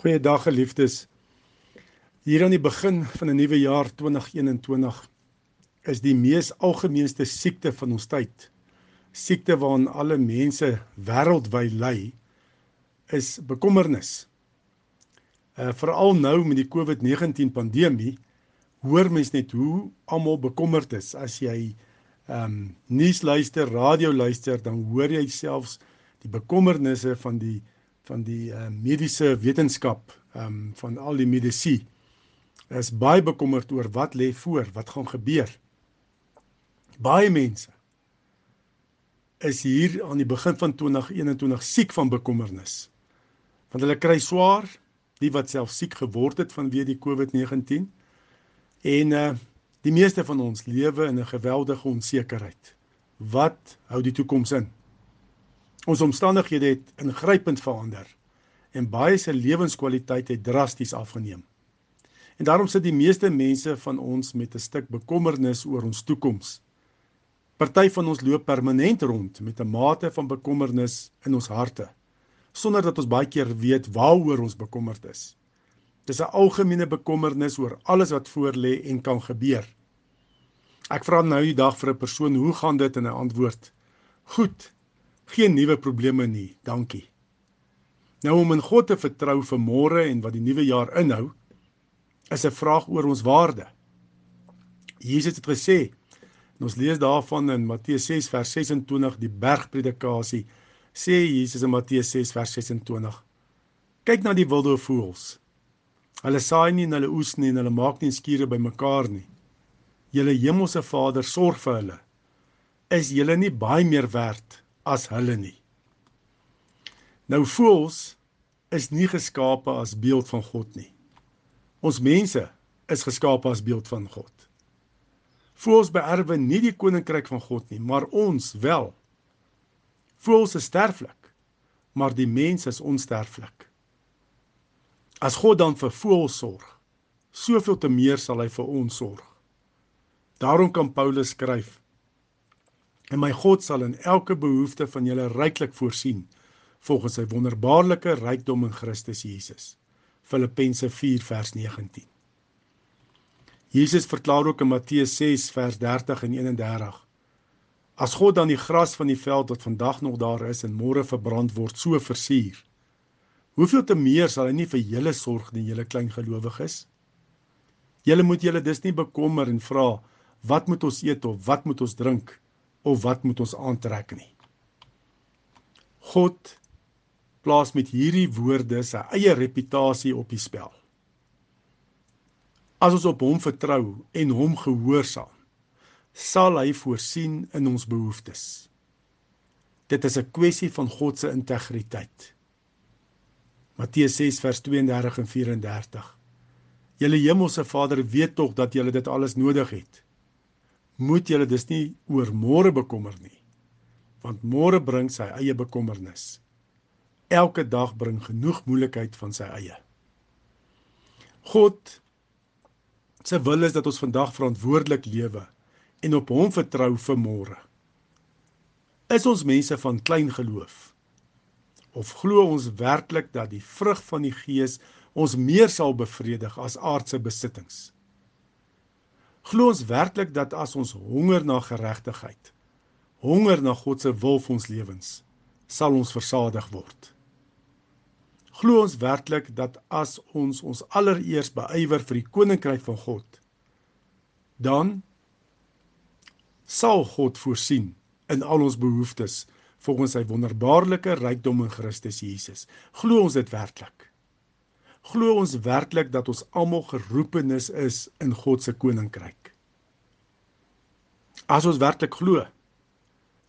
Goeiedag geliefdes. Hier aan die begin van 'n nuwe jaar 2021 is die mees algemeenste siekte van ons tyd. Siekte waaraan alle mense wêreldwyd ly is bekommernis. Uh veral nou met die COVID-19 pandemie hoor mens net hoe almal bekommerd is. As jy ehm um, nuus luister, radio luister, dan hoor jy selfs die bekommernisse van die van die uh, mediese wetenskap ehm um, van al die medisy is baie bekommerd oor wat lê voor, wat gaan gebeur. Baie mense is hier aan die begin van 2021 siek van bekommernis. Want hulle kry swaar, die wat self siek geword het vanweë die COVID-19 en uh die meeste van ons lewe in 'n geweldige onsekerheid. Wat hou die toekoms in? Ons omstandighede het ingrypend verander en baie se lewenskwaliteit het drasties afgeneem. En daarom sit die meeste mense van ons met 'n stuk bekommernis oor ons toekoms. Party van ons loop permanent rond met 'n mate van bekommernis in ons harte sonder dat ons baie keer weet waaroor ons bekommerd is. Dis 'n algemene bekommernis oor alles wat voorlê en kan gebeur. Ek vra nou die dag vir 'n persoon, hoe gaan dit en hy antwoord: Goed, geen nuwe probleme nie, dankie. Nou om in God te vertrou vir môre en wat die nuwe jaar inhou, is 'n vraag oor ons waarde. Jesus het gesê, en ons lees daarvan in Matteus 6 vers 26 die bergpredikasie, sê Jesus in Matteus 6 vers 26: Kyk na die wilde voëls. Hulle saai nie en hulle oes nie en hulle maak nie skure bymekaar nie. Julle hemelse Vader sorg vir hulle. Is julle nie baie meer werd as hulle nie. Nou voels is nie geskape as beeld van God nie. Ons mense is geskape as beeld van God. Voels beerwe nie die koninkryk van God nie, maar ons wel. Voels is sterflik, maar die mens is onsterflik. As God dan vir voels sorg, soveel te meer sal hy vir ons sorg. Daarom kan Paulus skryf: En my God sal in elke behoefte van julle ryklik voorsien volgens sy wonderbaarlike rykdom in Christus Jesus. Filippense 4 vers 19. Jesus verklaar ook in Matteus 6 vers 30 en 31: As God dan die gras van die veld wat vandag nog daar is en môre verbrand word, so versier, hoeveel te meer sal hy nie vir julle sorg nie, julle klein gelowiges? Julle moet julle dus nie bekommer en vra wat moet ons eet of wat moet ons drink? Of wat moet ons aantrek nie. God plaas met hierdie woorde sy eie reputasie op die spel. As ons op hom vertrou en hom gehoorsaam, sal hy voorsien in ons behoeftes. Dit is 'n kwessie van God se integriteit. Matteus 6 vers 32 en 34. Julle hemelse Vader weet tog dat julle dit alles nodig het moet julle dus nie oor môre bekommer nie. Want môre bring sy eie bekommernis. Elke dag bring genoeg moeilikheid van sy eie. God se wil is dat ons vandag verantwoordelik lewe en op hom vertrou vir môre. Is ons mense van klein geloof? Of glo ons werklik dat die vrug van die gees ons meer sal bevredig as aardse besittings Glo ons werklik dat as ons honger na geregtigheid, honger na God se wil vir ons lewens, sal ons versadig word? Glo ons werklik dat as ons ons allereers beywer vir die koninkryk van God, dan sal God voorsien in al ons behoeftes volgens sy wonderbaarlike rykdom in Christus Jesus. Glo ons dit werklik? Glo ons werklik dat ons almal geroepenis is in God se koninkryk. As ons werklik glo,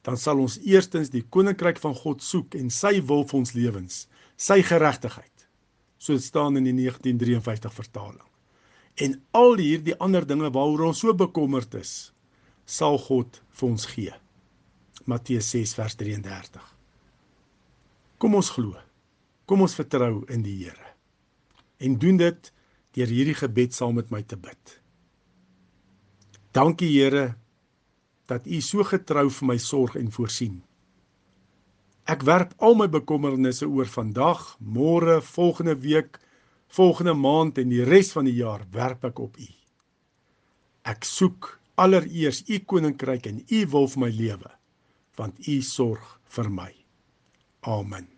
dan sal ons eerstens die koninkryk van God soek en sy wil vir ons lewens, sy geregtigheid. So staan in die 1953 vertaling. En al hierdie ander dinge waaroor ons so bekommerd is, sal God vir ons gee. Matteus 6 vers 33. Kom ons glo. Kom ons vertrou in die Here en doen dit deur hierdie gebed saam met my te bid. Dankie Here dat U so getrou vir my sorg en voorsien. Ek werp al my bekommernisse oor vandag, môre, volgende week volgende maand en die res van die jaar werp ek op U. Ek soek allereers U koninkryk en U wil vir my lewe, want U sorg vir my. Amen.